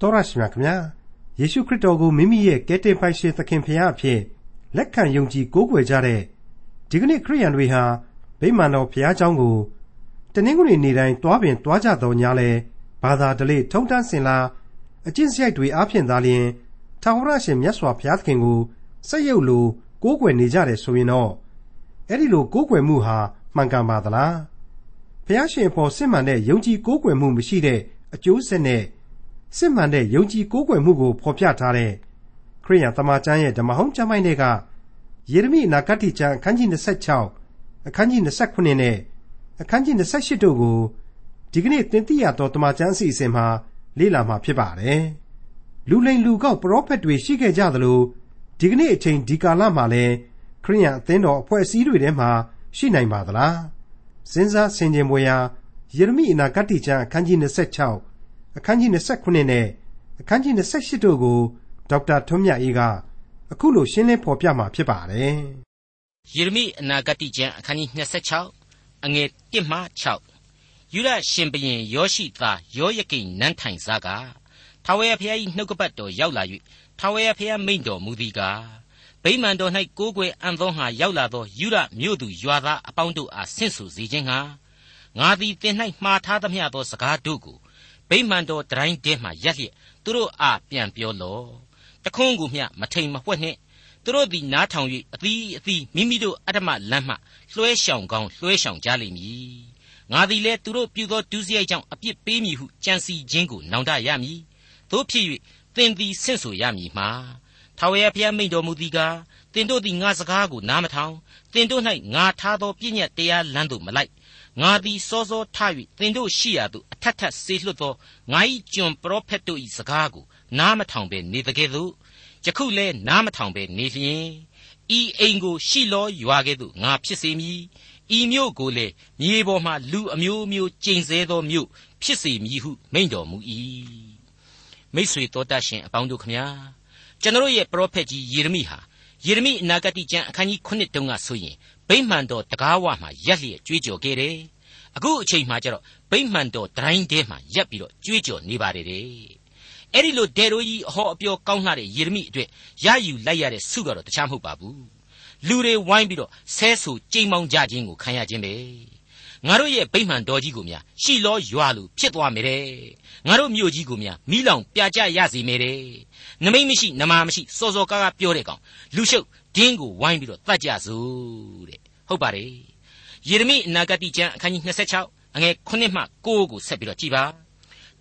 တော်ရရှိမြခင်ဗျာယေရှုခရစ်တော်ကိုမိမိရဲ့ကယ်တင်ပိုင်ရှင်သခင်ဖရာအဖြစ်လက်ခံယုံကြည်ကိုးကွယ်ကြတဲ့ဒီကနေ့ခရိယန်တွေဟာဗိမာန်တော်ဖရာเจ้าကိုတနင်္ဂနွေနေ့တိုင်းတွားပင်တွားကြတော်ညာလဲဘာသာဓလေ့ထုံတန်းစင်လာအကျင့်စရိုက်တွေအားဖြင့်သာလျှင်ထာဝရရှင်မြတ်စွာဘုရားသခင်ကိုစက်ရုပ်လိုကိုးကွယ်နေကြတယ်ဆိုရင်တော့အဲ့ဒီလိုကိုးကွယ်မှုဟာမှန်ကန်ပါသလားဘုရားရှင်အပေါ်စစ်မှန်တဲ့ယုံကြည်ကိုးကွယ်မှုမရှိတဲ့အကျိုးဆက်နဲ့ စစ်မှန်တဲ့ယုံကြည်ကိုးကွယ်မှုကို ဖော်ပြထားတဲ့ ခရိယန်တမန်ကျမ်းရဲ့ဓမ္မဟောင်းကျမ်းပိုင်းတွေကယေရမိအနာဂတ်ကျမ်းအခန်းကြီး26အခန်းကြီး29နဲ့အခန်းကြီး28တို့ကို ဒီကနေ့သင်သိရသောတမန်ကျမ်းအစီအစဉ်မှာ လေ့လာမှာဖြစ်ပါတယ်။လူလိမ်လူကောက်ပရောဖက်တွေရှိခဲ့ကြသလိုဒီကနေ့အချိန်ဒီကာလမှာလည်းခရိယန်အသင်းတော်အဖွဲ့အစည်းတွေထဲမှာရှိနိုင်ပါသလား။စဉ်းစားဆင်ခြင်ပွေရာယေရမိအနာဂတ်ကျမ်းအခန်းကြီး26 အခန်းကြီး29နဲ့အခန်းကြီး28တို့ကိုဒေါက်တာထွန်းမြတ်အေးကအခုလိုရှင်းလင်းဖော်ပြมาဖြစ်ပါတယ်။ယေရမိအနာဂတ်ကျမ်းအခန်းကြီး26အငယ်1မှ6ယူရရှင်ဘရင်ယောရှိသားယောယကိနန်းထိုင်စားကထာဝရဘုရား၏နှုတ်ကပတ်တော်ရောက်လာ၍ထာဝရဘုရားမိန့်တော်မူသည်ကားဗိမာန်တော်၌ကိုးကွယ်အံ့သောငါရောက်လာသောယူရမြို့သူရွာသားအပေါင်းတို့အားဆင့်ဆိုစေခြင်းငှာငါသည်သင်၌မှားထားသမျှသောစကားတို့ကို ဗိမာန်တော်တိုင်းတဲမှရက်လျက်သူတို့အားပြန်ပြောလော့တခွန်းကိုမျှမထိန်မဝှက်နှင့်သူတို့သည်နားထောင်၍အသီးအသီးမိမိတို့အတ္တမလမ်းမှလွှဲရှောင်ကောင်းလွှဲရှောင်ကြလိမ့်မည်ငါသည်လည်းသူတို့ပြုသောဒုစရိုက်ကြောင့်အပြစ်ပေးမည်ဟုကြံစီခြင်းကိုနောင်တရမည်တို့ဖြစ်၍သင်သည်ဆင့်ဆိုရမည်မှာထာဝရဘုရားမိန့်တော်မူသည်ကားသင်တို့သည်ငါစကားကိုနားမထောင်သင်တို့၌ငါထားသောပြည့်ညတ်တရားလမ်းသို့မလိုက် ငါသည်စောစောထ၍သင်တို့ရှိရာသို့အထက်ထက်ဆေးလွှတ်သောငါ၏ကျွန်ပရောဖက်တို့၏စကားကိုနားမထောင်ဘဲနေတကယ်သို့ယခုလဲနားမထောင်ဘဲနေလျင်ဤအိမ်ကိုရှိလောရွာကဲ့သို့ငါဖြစ်စေမည်ဤမြို့ကိုလည်းမြေပေါ်မှလူအမျိုးမျိုးကျိန်ဆဲသောမြို့ဖြစ်စေမည်ဟုမိန့်တော်မူ၏မိษွေတော်တတ်ရှင်အပေါင်းတို့ခမညာကျွန်တော်ရဲ့ပရောဖက်ကြီးယေရမိဟာယေရမိအနာဂတိကျမ်းအခန်းကြီး9တုန်းကဆိုရင် ဗိမှန်တော်တကားဝမှာရက်လျက်ကြွေးကြော်ခဲ့တယ်အခုအချိန်မှကျတော့ဗိမှန်တော်တိုင်းထဲမှာရက်ပြီးတော့ကြွေးကြော်နေပါတယ်တဲ့အဲ့ဒီလိုဒေရိုကြီးအဟောအပြောကောင်းလှတဲ့ယေရမိအတွက်ရယူလိုက်ရတဲ့ဆုကတော့တခြားမဟုတ်ပါဘူးလူတွေဝိုင်းပြီးတော့ဆဲဆူကြိမ်မောင်းကြခြင်းကိုခံရခြင်းပဲငါတို့ရဲ့ဗိမှန်တော်ကြီးကိုများရှီလောရွာလူဖြစ်သွားမယ်တဲ့ငါတို့မြို့ကြီးကိုများမိလောင်ပြကြရစေမယ်တဲ့နမိတ်မရှိနမာမရှိစောစောကားကားပြောတဲ့ကောင်လူရှုပ် ဒင်းကိုဝိုင်းပြီးတော့တတ်ကြစို့တဲ့ဟုတ်ပါတယ်ယေရမိအနာဂတိကျမ်းအခန်းကြီး26အငယ်9မှ9ကိုဆက်ပြီးတော့ကြည်ပါ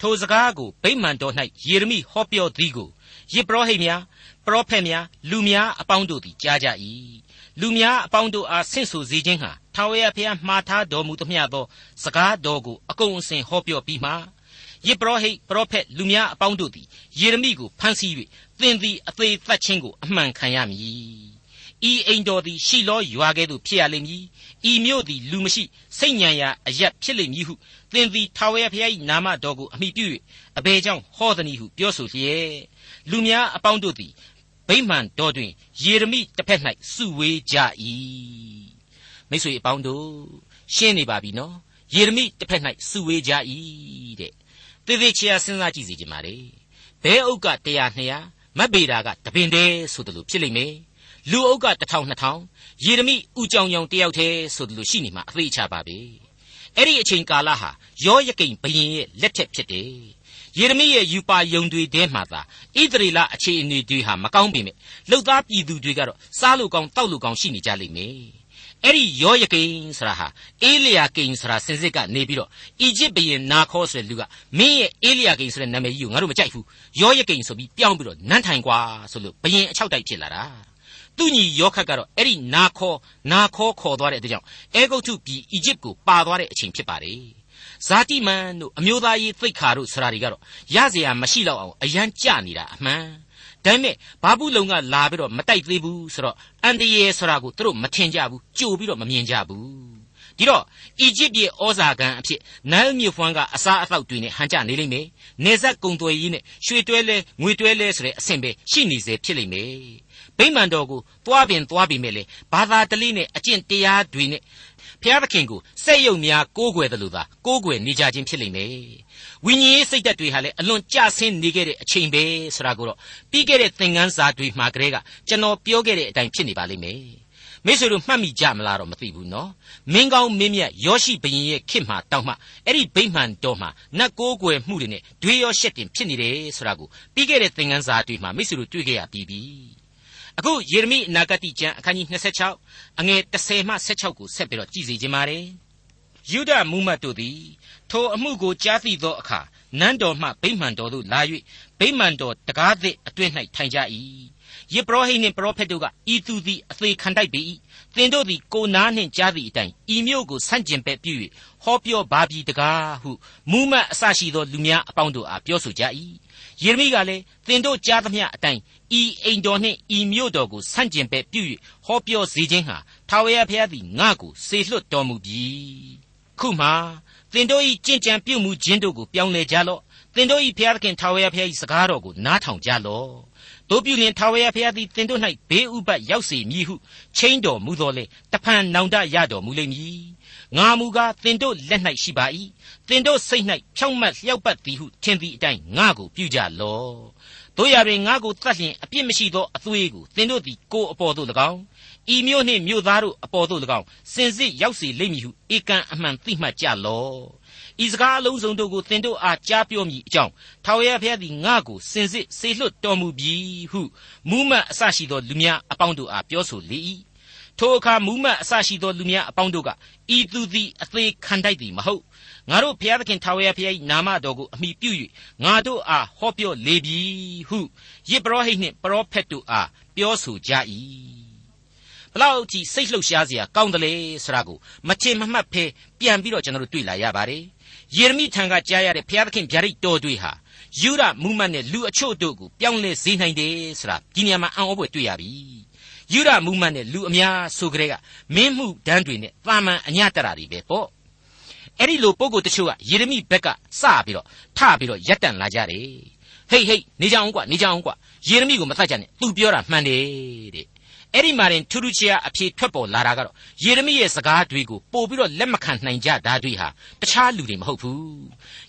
ထိုစကားကိုဗိမာန်တော်၌ယေရမိဟောပြောသည်ကိုယေပရောဟိတ်များပရောဖက်များလူများအပေါင်းတို့သည်ကြားကြ၏လူများအပေါင်းတို့အားဆင့်ဆိုစေခြင်းဟာထာဝရဘုရားမှားထားတော်မူသမျှသောစကားတော်ကိုအကုန်အစင်ဟောပြောပြီးမှယေပရောဟိတ်ပရောဖက်လူများအပေါင်းတို့သည်ယေရမိကိုဖမ်းဆီး၍သင်သည်အသေးသက်ခြင်းကိုအမှန်ခံရမည် ဤအိမ်တော်သည်ရှီလောရွာကဲ့သို့ဖြစ်ရလိမ့်မည်ဤမြို့သည်လူမရှိစိတ်ညံရာအရက်ဖြစ်လိမ့်မည်ဟုသင်သည်ထာဝရဘုရား၏နာမတော်ကိုအမိပြု၍အဘယ်ကြောင့်ဟောသနည်းဟုပြောဆိုလျက်လူများအပေါင်းတို့သည်ဗိမာန်တော်တွင်ယေရမိတစ်ဖက်၌စုဝေးကြ၏မိတ်ဆွေအပေါင်းတို့ရှင်းနေပါပြီနော်ယေရမိတစ်ဖက်၌စုဝေးကြ၏တဲ့သေသေးချာစဉ်းစားကြည့်စီကြပါလေဘဲဥက္က100 200မတ်ဗေဒါကတပင်တည်းဆိုတယ်လို့ဖြစ်လိမ့်မယ် လူအုပ်က1000 2000ယေရမိဥကြောင်ကြောင်တယောက်တည်းဆိုတယ်လို့ရှိနေမှာအသေးချပါပဲအဲ့ဒီအချိန်ကာလဟာယောယကိန်ဘရင်ရဲ့လက်ထက်ဖြစ်တယ်ယေရမိရဲ့ယူပါယုံတွေထဲမှာသာဣသရေလအခြေအနေတွေဟာမကောင်းပေမဲ့လှုပ်သားပြည်သူတွေကတော့စားလို့ကောင်းတောက်လို့ကောင်းရှိနေကြလိမ့်မယ်အဲ့ဒီယောယကိန်ဆိုတာဟာအေလီယာကိန်ဆိုတာစင်စစ်ကနေပြီးတော့အီဂျစ်ဘရင်နာခေါဆိုတဲ့လူကမင်းရဲ့အေလီယာကိန်ဆိုတဲ့နာမည်ကြီးကိုငါတို့မကြိုက်ဘူးယောယကိန်ဆိုပြီးပြောင်းပြီးတော့နန်းထိုင်ကွာဆိုလို့ဘရင်အချောက်တိုက်ဖြစ်လာတာ သူ့ညီယောခတ်ကတော့အဲ့ဒီနာခေါနာခေါခေါ်သွားတဲ့အတွက်ကြောင့်အဲဂုတ်ထုပြည်အီဂျစ်ကိုပါသွားတဲ့အချိန်ဖြစ်ပါတယ်ဇာတိမန်တို့အမျိုးသားရေးသိက္ခာတို့ဆရာတွေကတော့ရเสียမရှိတော့အောင်အယမ်းကြနေတာအမှန်ဒါပေမဲ့ဘာဘူးလုံကလာပြီးတော့မတိုက်သေးဘူးဆိုတော့အန်တရေဆိုတာကိုသူတို့မထင်ကြဘူးကြိုပြီးတော့မမြင်ကြဘူးဒီတော့အီဂျစ်ပြည်ဩဇာကန်အဖြစ်နိုင်းမြို့ဖွမ်းကအစားအသောက်တွေနဲ့ဟန်ကြနေလိမ့်မယ်နေဆက်ကုံသွယ်ရေးနဲ့ရွှေတွဲလဲငွေတွဲလဲဆိုတဲ့အဆင့်ပဲရှိနေစေဖြစ်လိမ့်မယ် ဗိမာန်တော်ကိုသွားပင်သွားပြီမဲ့လေဘာသာတလိနဲ့အကျင့်တရားတွေနဲ့ဖျားသခင်ကိုစက်ယုံများကိုးကွယ်တယ်လို့သာကိုးကွယ်နေကြခြင်းဖြစ်လိမ့်မယ်ဝိညာဉ်ရေးစိတ်ဓာတ်တွေဟာလည်းအလွန်ကြဆင်းနေခဲ့တဲ့အချိန်ပဲဆိုတာကိုတော့ပြီးခဲ့တဲ့သင်ခန်းစာတွေမှာကတည်းကကျွန်တော်ပြောခဲ့တဲ့အတိုင်းဖြစ်နေပါလိမ့်မယ်မိတ်ဆွေတို့မှတ်မိကြမလားတော့မသိဘူးနော်မင်းကောင်းမင်းမြတ်ယောရှိဘရင်ရဲ့ခေတ်မှာတောက်မှအဲ့ဒီဗိမှန်တော်မှာနတ်ကိုးကွယ်မှုတွေနဲ့ဒွေရောရှက်တင်ဖြစ်နေတယ်ဆိုတာကိုပြီးခဲ့တဲ့သင်ခန်းစာတွေမှာမိတ်ဆွေတို့တွေ့ခဲ့ရပြီးပြီ အခုယေရမိအနာဂတိကျမ်းအခန်းကြီး26အငယ်30မှ16ကိုဆက်ပြီးတော့ကြည်စီခြင်းပါတယ်ယုဒမူမတ်တို့သည်ထိုအမှုကိုကြားသိသောအခါနန်းတော်မှဗိမှန်တော်သို့လာ၍ဗိမှန်တော်တကားသည့်အတွင်း၌ထိုင်ကြ၏ယေဘရဟိနှင့်ပရောဖက်တို့ကဤသူသည်အသေးခံတိုက်ပေ၏သင်တို့သည်ကိုနားနှင့်ကြားသည့်အတိုင်းဤမျိုးကိုဆန့်ကျင်ပဲ့ပြု၍ဟောပြောပါပြီတကားဟုမူမတ်အစရှိသောလူများအပေါင်းတို့အားပြောဆိုကြ၏ ယေရမိကလည်းသင်တို့ကြားသမျှအတိုင်းဤအိမ်တော်နှင့်ဤမြို့တော်ကိုဆန့်ကျင်ပဲ့ပြု၍ဟောပြောစေခြင်းဟာထာဝရဘုရားသည်ငါ့ကိုစေလွှတ်တော်မူပြီခုမှသင်တို့၏ကြင်ကြံပြုမှုခြင်းတို့ကိုပြောင်းလဲကြလော့သင်တို့၏ဘုရားသခင်ထာဝရဘုရား၏စကားတော်ကိုနားထောင်ကြလော့တို့ပြုလင်ထာဝရဘုရားသည်သင်တို့၌ဘေးဥပတ်ရောက်စေမည်ဟုချိန်တော်မူတော်လေတဖန်နောင်တရတော်မူလိမ့်မည် ငါမူကားသင်တို့လက်၌ရှိပါ၏သင်တို့စိတ်၌ဖြောင့်မတ်လျောက်ပတ်သည်ဟုထင်သည့်အတိုင်းငါကိုပြုကြလော့တို့ရတွင်ငါကိုတတ်လျင်အပြစ်မရှိသောအသွေးကိုသင်တို့သည်ကိုယ်အပေါ်သို့၎င်းဤမျိုးနှင့်မြို့သားတို့အပေါ်သို့၎င်းစင်စစ်ရောက်စေလိမ့်မည်ဟုဧကန်အမှန်သိမှတ်ကြလော့ဤစကားအလုံးစုံတို့ကိုသင်တို့အားကြားပြောမည်အကြောင်းထာဝရဘုရားသည်ငါ့ကိုစင်စစ်စေလွှတ်တော်မူပြီဟုမူးမတ်အစရှိသောလူများအပေါင်းတို့အားပြောဆိုလေ၏ ထိုအခါမူးမတ်အစရှိသောလူများအပေါင်းတို့ကဤသူသည်အသေးခံတိုက်သည်မဟုတ်ငါတို့ဘုရားသခင်ထာဝရဘုရား၏နာမတော်ကိုအမိပြု၍ငါတို့အားဟောပြောလေပြီဟုယေဘရဟိတ်နှင့်ပရောဖက်တို့အားပြောဆိုကြ၏ဘလောက်ကြည့်စိတ်လှုပ်ရှားစရာကောင်းတယ်လေဆိုတာကိုမချင်မမှတ်ဖဲပြန်ပြီးတော့ကျွန်တော်တို့တွေ့လာရပါတယ်ယေရမိထံကကြားရတဲ့ဘုရားသခင်ဗျာဒိတ်တော်တွေဟာယူရမူမတ်နဲ့လူအချို့တို့ကိုပြောင်းလဲစေနိုင်တယ်ဆိုတာဒီနေရာမှာအံ့ဩဖွယ်တွေ့ရပြီ ယူရမူမတ်နဲ့လူအများဆိုကြတဲ့ကမင်းမှုဒန်းတွေနဲ့တာမန်အညတရာတွေပဲပေါ့အဲ့ဒီလိုပုံကိုတချို့ကယေရမိဘက်ကစပြီးတော့ထပြီးတော့ရက်တန့်လာကြတယ်ဟိတ်ဟိတ်နေကြအောင်ကွာနေကြအောင်ကွာယေရမိကိုမသတ်ကြနဲ့သူပြောတာမှန်တယ်တဲ့အဲ့ဒီမှာရင်ထူးထူးခြားအဖြေထွက်ပေါ်လာတာကတော့ယေရမိရဲ့စကားတွေကိုပို့ပြီးတော့လက်မခံနိုင်ကြတာတွေဟာတခြားလူတွေမဟုတ်ဘူး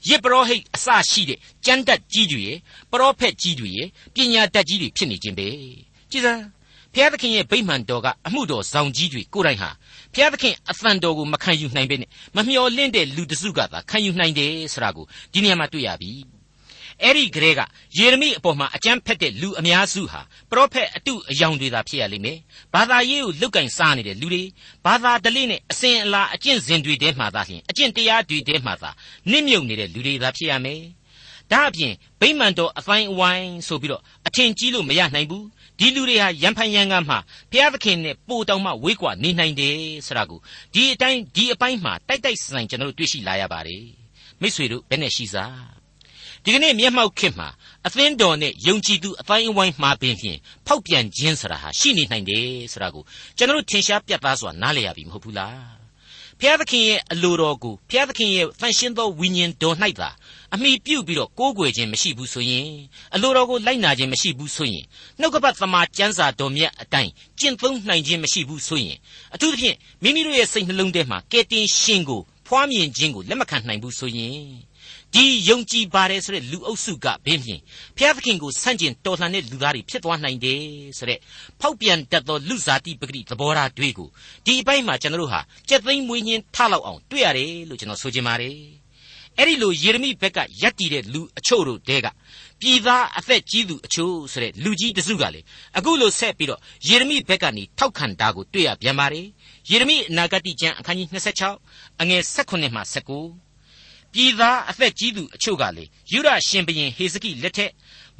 ယေပရောဟိတ်အစရှိတဲ့ကျမ်းတတ်ကြီးတွေရဲ့ပရောဖက်ကြီးတွေရဲ့ပညာတတ်ကြီးတွေဖြစ်နေခြင်းပဲကြည်စမ်း ဖျားသခင်ရဲ့ဗိမှန်တော်ကအမှုတော်ဆောင်ကြီးတွေကိုယ်တိုင်ဟာဖျားသခင်အသံတော်ကိုမခံယူနိုင်ပဲနဲ့မမျော်လင့်တဲ့လူတစုကသာခံယူနိုင်တယ်ဆိုတာကိုဒီနေရာမှာတွေ့ရပြီအဲ့ဒီကလေးကယေရမိအပေါ်မှာအကြမ်းဖက်တဲ့လူအများစုဟာပရောဖက်အတုအယောင်တွေသာဖြစ်ရလိမ့်မယ်။ဘာသာရေးကိုလုတ်ကင်စားနေတဲ့လူတွေဘာသာဓလေ့နဲ့အစဉ်အလာအကျင့်စဉ်တွေထဲမှာသာလျှင်အကျင့်တရားတွေထဲမှာသာနစ်မြုပ်နေတဲ့လူတွေသာဖြစ်ရမယ်။ဒါအပြင်ဗိမာန်တော်အပိုင်းအဝိုင်းဆိုပြီးတော့အထင်ကြီးလို့မရနိုင်ဘူး။ ဒီလူတွေဟာရံဖန်ရံကမှဘုရားသခင်နဲ့ပို့တောင်မှဝေးကွာနေနိုင်တယ်ဆိုတာကိုဒီအတိုင်းဒီအပိုင်းမှာတိုက်တိုက်ဆိုင်ကျွန်တော်တို့တွေ့ရှိလာရပါတယ်။မိษွေတို့ဘယ်နဲ့ရှိစားဒီကနေ့မျက်မှောက်ခေတ်မှာအသင်းတော်နဲ့ယုံကြည်သူအတိုင်းအဝိုင်းမှာပင်ဖြင့်ဖောက်ပြန်ခြင်းဆိုတာဟာရှိနေနိုင်တယ်ဆိုတာကိုကျွန်တော်တို့ထင်ရှားပြတ်သားစွာနားလည်ရပြီမဟုတ်ဘူးလားဖျားသခင်ရဲ့အလိုတော်ကိုဖျားသခင်ရဲ့ဖန်ရှင်းသောဝိညာဉ်တော်၌သာ အမိပြုတ်ပြီးတော့ကိုးကွယ်ခြင်းမရှိဘူးဆိုရင်အလိုတော်ကိုလိုက်နာခြင်းမရှိဘူးဆိုရင်နှုတ်ကပတ်သမာကျမ်းစာတော်မြတ်အတိုင်းကျင့်သုံးနိုင်ခြင်းမရှိဘူးဆိုရင်အထူးသဖြင့်မိမိတို့ရဲ့စိတ်နှလုံးထဲမှာကဲတင်ရှင်ကိုဖွားမြင်ခြင်းကိုလက်မခံနိုင်ဘူးဆိုရင်ဒီယုံကြည်ပါတယ်ဆိုတဲ့လူအုပ်စုကဘင်းဖြင့်ဘုရားသခင်ကိုဆန့်ကျင်တော်လှန်တဲ့လူသားတွေဖြစ်သွားနိုင်တယ်ဆိုတဲ့ဖောက်ပြန်တတ်သောလူစားတိပဂတိသဘောထားတွေကိုဒီအပိုင်းမှာကျွန်တော်တို့ဟာကြက်သိမ်းမွေးညင်းထလောက်အောင်တွေ့ရတယ်လို့ကျွန်တော်ဆိုချင်ပါတယ် အဲ့ဒီလိုယေရမိဘက်ကယက်တီတဲ့လူအချို့တို့တဲကပြည်သားအသက်ကြီးသူအချို့ဆိုတဲ့လူကြီးတစုကလေအခုလိုဆက်ပြီးတော့ယေရမိဘက်ကနေထောက်ခံတာကိုတွေ့ရပြန်ပါတယ်ယေရမိအနာဂတိကျမ်းအခန်းကြီး26အငယ်18မှ19ပြည်သားအသက်ကြီးသူအချို့ကလေယူရရှင်ဘရင်ဟေဇကိလက်ထက်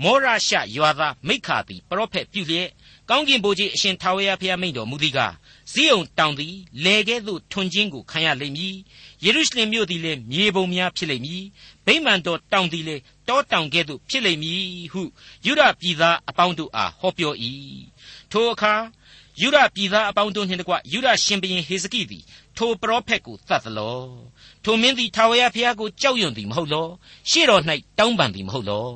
မောရရှရွာသားမိခါသည်ပရောဖက်ပြုလျက် ကောင်းကင်ဘုရားအရှင်ထာဝရဘုရားမိန့်တော်မူသည်ကားဇိယုန်တောင်သည်လေကဲ့သို့ထွန်ခြင်းကိုခံရလိမ့်မည်ယေရုရှလင်မြို့သည်လည်းမြေပုံများဖြစ်လိမ့်မည်ဗိမာန်တော်တောင်သည်လည်း တောတောင်ကဲ့သို့ဖြစ်လိမ့်မည်ဟုယူရပြည်သားအပေါင်းတို့အားဟောပြော၏ထိုအခါယူရပြည်သားအပေါင်းတို့နှင့်တကွယူရရှင်ဘရင်ဟေဇကိသည်ထိုပရောဖက်ကိုသတ်သလောထိုမင်းသည်ထာဝရဘုရားကိုကြောက်ရွံ့သည်မဟုတ်လောရှေ့တော်၌တောင်းပန်သည်မဟုတ်လော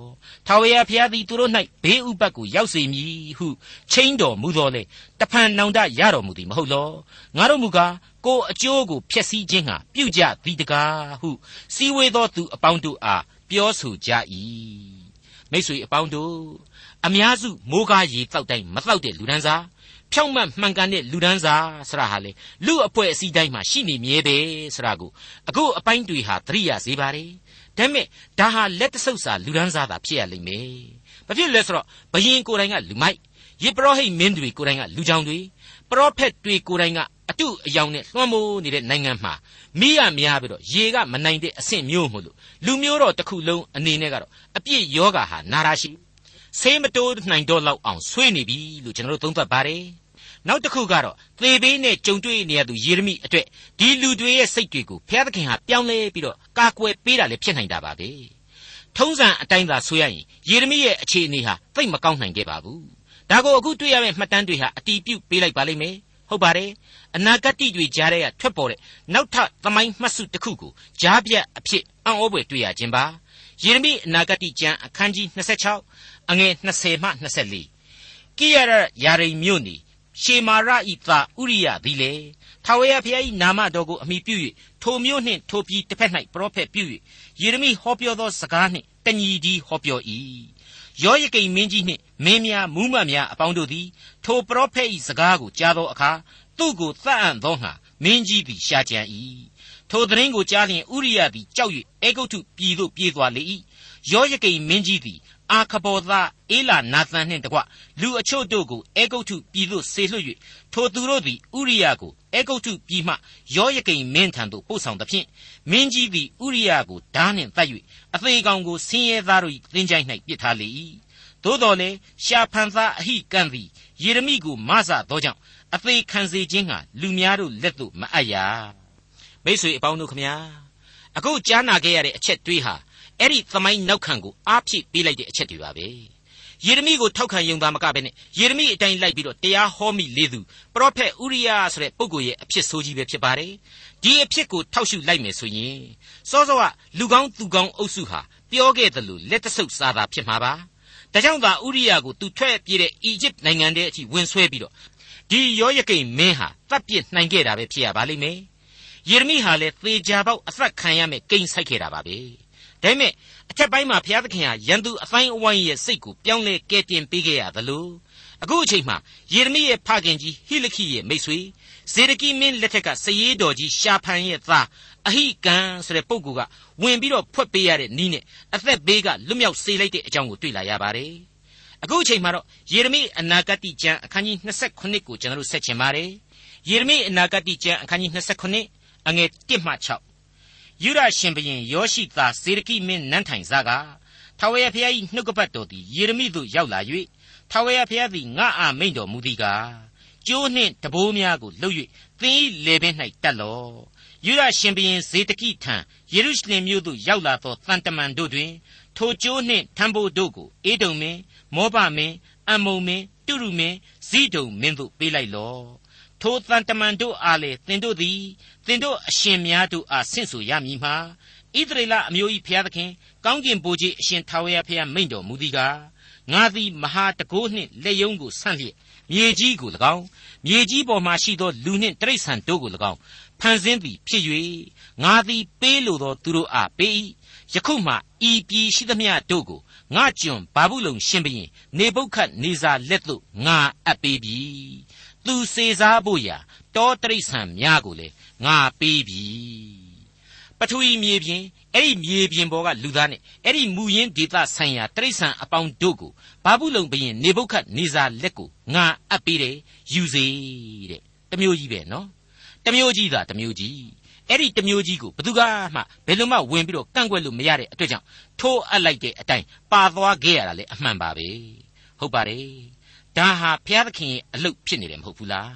ထာဝရဘုရားသည်သူတို့၌ဘေးဥပတ်ကိုရောက်စေမည်ဟုချိန်တော်မူတော်လေတဖန်နောင်တရတော်မူသည်မဟုတ်လောငါတို့မူကားကိုအကျိုးကိုဖျက်ဆီးခြင်းဟာပြုကြသည်တကားဟုစီဝေသောသူအပေါင်းတို့အား ပြောဆိုကြ၏မိတ်ဆွေအပေါင်းတို့အများစုမိုးကားရေတောက်တိုင်းမတောက်တဲ့လူဒန်းစားဖြောင့်မတ်မှန်ကန်တဲ့လူဒန်းစားဆရာဟာလေလူအပွဲအစည်းတိုင်းမှာရှိနေမြဲပဲဆရာကိုအခုအပိုင်းတွေဟာသတိရစေပါတယ်ဒါပေမဲ့ဒါဟာလက်တဆုပ်စာလူဒန်းစားသာဖြစ်ရလိမ့်မယ်ဘာဖြစ်လဲဆိုတော့ဘယင်ကိုယ်တိုင်ကလူမိုက်ယေပရောဟိတ်မင်းတွေကိုယ်တိုင်ကလူကြောင်တွေပရောဖက်တွေကိုယ်တိုင်က အတုအယောင်နဲ့လွှမ်းမိုးနေတဲ့နိုင်ငံမှာမိရများပြီးတော့ရေကမနိုင်တဲ့အဆင့်မျိုးမို့လို့လူမျိုးတော်တစ်ခုလုံးအနေနဲ့ကတော့အပြစ်ယောဂါဟာနာရာရှိဆေးမတိုးနိုင်တော့လောက်အောင်ဆွေးနေပြီလို့ကျွန်တော်တို့သုံးသပ်ပါတယ်နောက်တစ်ခုကတော့သေဘေးနဲ့ကြုံတွေ့နေရသူယေရမိအတွက်ဒီလူတွေရဲ့စိတ်တွေကိုဘုရားသခင်ဟာပြောင်းလဲပြီးတော့ကာကွယ်ပေးတာလည်းဖြစ်နိုင်တာပါပဲထုံးစံအတိုင်းသာဆိုရရင်ယေရမိရဲ့အခြေအနေဟာသိပ်မကောင်းနိုင်ခဲ့ပါဘူးဒါကိုအခုတွေ့ရမယ့်မှတ်တမ်းတွေဟာအတီးပြုတ်ပေးလိုက်ပါလိမ့်မယ်ဟုတ်ပါတယ် အနာဂတ်တွေကြားထဲကထွက်ပေါ်တဲ့နောက်ထပ်သမိုင်းမှတ်စုတစ်ခုကိုကြားပြတ်အဖြစ်အံ့ဩဖွယ်တွေ့ရခြင်းပါယေရမိအနာဂတ်ကျမ်းအခန်းကြီး26အငယ်20မှ24ကိရရယာရိမ်မြို့နေရှေမာရဤသာဥရိယသည်လေထာဝရဘုရား၏နာမတော်ကိုအမိပြု၍ထိုမြို့နှင့်ထိုပြည်တစ်ဖက်၌ပရောဖက်ပြု၍ယေရမိဟောပြောသောစကားနှင့်တညီဒီဟောပြော၏ယောယကိမ်မင်းကြီးနှင့်မင်းများမူးမတ်များအပေါင်းတို့သည်ထိုပရောဖက်၏စကားကိုကြားသောအခါ သူ့ကိုသတ်အံ့သောငှာမင်းကြီးသည်ရှာကြံ၏ထိုသတင်းကိုကြားလျင်ဥရိယသည်ကြောက်၍အေဂုတ်ထုပြည်သို့ပြေးသွားလေ၏ယောယကိမ်မင်းကြီးသည်အာခဘောသားအေလာနာသန်နှင့်တကွလူအချို့တို့ကိုအေဂုတ်ထုပြည်သို့ဆေလွှတ်၍ထိုသူတို့သည်ဥရိယကိုအေဂုတ်ထုပြည်မှယောယကိမ်မင်းထံသို့ပို့ဆောင်သဖြင့်မင်းကြီးသည်ဥရိယကိုဓာနှင့်တတ်၍အသေးကောင်ကိုဆင်းရဲသားတို့၏သင်္ချိုင်း၌ပစ်ထားလေ၏သို့တော်လည်းရှာဖန်သားအဟိကံသည်ယေရမိကိုမဆသောကြောင့် အသေးခံစေခြင်းဟာလူများတို့လက်သို့မအပ်ရမိတ်ဆွေအပေါင်းတို့ခမညာအခုကြားနာခဲ့ရတဲ့အချက်တွေးဟာအဲ့ဒီသမိုင်းနောက်ခံကိုအားဖြည့်ပေးလိုက်တဲ့အချက်တွေပါပဲယေရမိကိုထောက်ခံယုံသားမကဘဲနဲ့ယေရမိအတိုင်းလိုက်ပြီးတော့တရားဟောမိလေသူပရောဖက်ဥရိယဆိုတဲ့ပုဂ္ဂိုလ်ရဲ့အဖြစ်ဆိုးကြီးပဲဖြစ်ပါတယ်ဒီအဖြစ်ကိုထောက်ရှုလိုက်မယ်ဆိုရင်စောစောကလူကောင်းသူကောင်းအုပ်စုဟာပြောခဲ့သလိုလက်တဆုပ်စားတာဖြစ်မှာပါဒါကြောင့်သာဥရိယကိုသူထွက်ပြေးတဲ့အီဂျစ်နိုင်ငံထဲအထိဝင်ဆွဲပြီးတော့ ဒီယောယကိန်မင်းဟာတပ်ပစ်နိုင်ခဲ့တာပဲဖြစ်ရပါလိမ့်မယ်ယေရမိဟာလည်းသေချာပေါက်အသက်ခံရမယ်ကိန်းဆိုင်ခဲ့တာပါပဲဒါပေမဲ့အထက်ပိုင်းမှာဘုရားသခင်ဟာရန်သူအပိုင်းအဝိုင်းရဲ့စိတ်ကိုပြောင်းလဲကဲတင်ပေးခဲ့ရသလိုအခုအချိန်မှာယေရမိရဲ့ဖခင်ကြီးဟိလခိရဲ့မိတ်ဆွေဇေဒကိမင်းလက်ထက်ကစရေးတော်ကြီးရှာဖန်ရဲ့သားအဟိကံဆိုတဲ့ပုဂ္ဂိုလ်ကဝင်ပြီးတော့ဖွက်ပေးရတဲ့နီးနဲ့အသက်ဘေးကလွတ်မြောက်စေလိုက်တဲ့အကြောင်းကိုတွေ့လာရပါတယ် အခုအချိန်မှာတော့ယေရမိအနာဂတ်ကျမ်းအခန်းကြီး29ကိုကျွန်တော်တို့ဆက်ချင်ပါတယ်ယေရမိအနာဂတ်ကျမ်းအခန်းကြီး29အငယ်1မှ6ယူရရှင်ဘရင်ယောရှိသားဇေဒကိမင်းနန်းထိုင်စားကထာဝရဘုရား၏နှုတ်ကပတ်တော်သည်ယေရမိသို့ရောက်လာ၍ထာဝရဘုရားသည်ငါအာမိန်တော်မူသည်ကားကျိုးနှင့်တဘိုးများကိုလှုပ်၍သင်၏လေပင်၌တက်လော့ယူရရှင်ဘရင်ဇေဒကိထံယေရုရှလင်မြို့သို့ရောက်လာသောတန်တမန်တို့တွင် ထိုကျိုးနှင့်ထံဘိုးတို့ကိုအေဒုံမင်းမောဘမင်းအမ္မုံမင်းတုရုမင်းဇိဒုံမင်းတို့ပေးလိုက်လော့ထိုတန်တမန်တို့အားလေသင်တို့သည်သင်တို့အရှင်များတို့အားဆင့်ဆိုရမည်မှာဣသရေလအမျိုး၏ဖျားသခင်ကောင်းကင်ဘိုးကြီးအရှင်ထာဝရဘုရားမိန့်တော်မူသည်ကားငါသည်မဟာတကိုးနှင့်လက်ယုံကိုဆန့်လျက်မြေကြီးကို၎င်းမြေကြီးပေါ်မှရှိသောလူနှင့်တိရစ္ဆာန်တို့ကို၎င်းဖန်ဆင်းသည်ဖြစ်၍ငါသည်ပေးလိုသောသူတို့အားပေး၏ ယခုမှဤပြည်ရှိသမျှတို့ကိုငါကျွန်ဘာဘူးလုံရှင်ဘရင်နေပုတ်ခတ်နေစာလက်သို့ငါအပ်ပေးပြီသူစေစားဖို့ရာတောတရိษံများကိုလည်းငါပေးပြီပထဝီမြေပြင်အဲ့ဒီမြေပြင်ပေါ်ကလူသားနဲ့အဲ့ဒီမူရင်းဒေသဆိုင်ရာတရိษံအပေါင်းတို့ကိုဘာဘူးလုံဘရင်နေပုတ်ခတ်နေစာလက်ကိုငါအပ်ပေးတယ်ယူစေတဲ့တမျိုးကြီးပဲနော်တမျိုးကြီးသာတမျိုးကြီး အဲ့ဒီတမျိုးကြီးကိုဘသူကမှဘယ်လိုမှဝင်ပြီးတော့ကန့်ကွက်လို့မရတဲ့အတွက်ကြောင့်ထိုးအပ်လိုက်တဲ့အတိုင်းပါသွားခဲ့ရတာလေအမှန်ပါပဲဟုတ်ပါတယ်ဒါဟာဘုရားသခင်ရဲ့အလုပ်ဖြစ်နေတယ်မဟုတ်ဘူးလား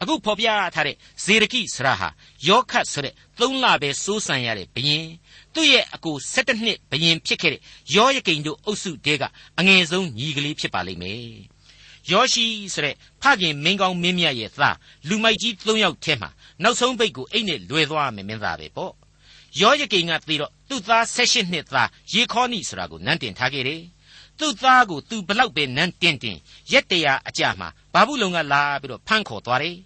အခုဖော်ပြထားတဲ့ဇေရကိစရာဟာယောခတ်ဆိုတဲ့သုံးလပဲစိုးစံရတဲ့ဘယင်သူ့ရဲ့အကို၁၇နှစ်ဘယင်ဖြစ်ခဲ့တဲ့ယောယကိန်တို့အုပ်စုတဲကအငယ်ဆုံးညီကလေးဖြစ်ပါလိမ့်မယ်ယောရှိဆိုတဲ့ဖခင်မင်းကောင်းမင်းမြတ်ရဲ့သားလူမိုက်ကြီး၃ယောက်ထဲမှာ နောက်ဆုံးပိတ်ကိုအိတ်နဲ့လွယ်သွားမယ်မင်းသားပဲပေါ့ယောယကိန်ကသေတော့သူ့သား၁၈နှစ်သားယေခေါနိဆိုတာကိုနန်းတင်ထားခဲ့တယ်သူ့သားကိုသူဘလောက်ပဲနန်းတင်တင်ရက်တရာအကြမှာဘာဘူးလုံကလာပြီးတော့ဖမ်းခေါ်သွားတယ်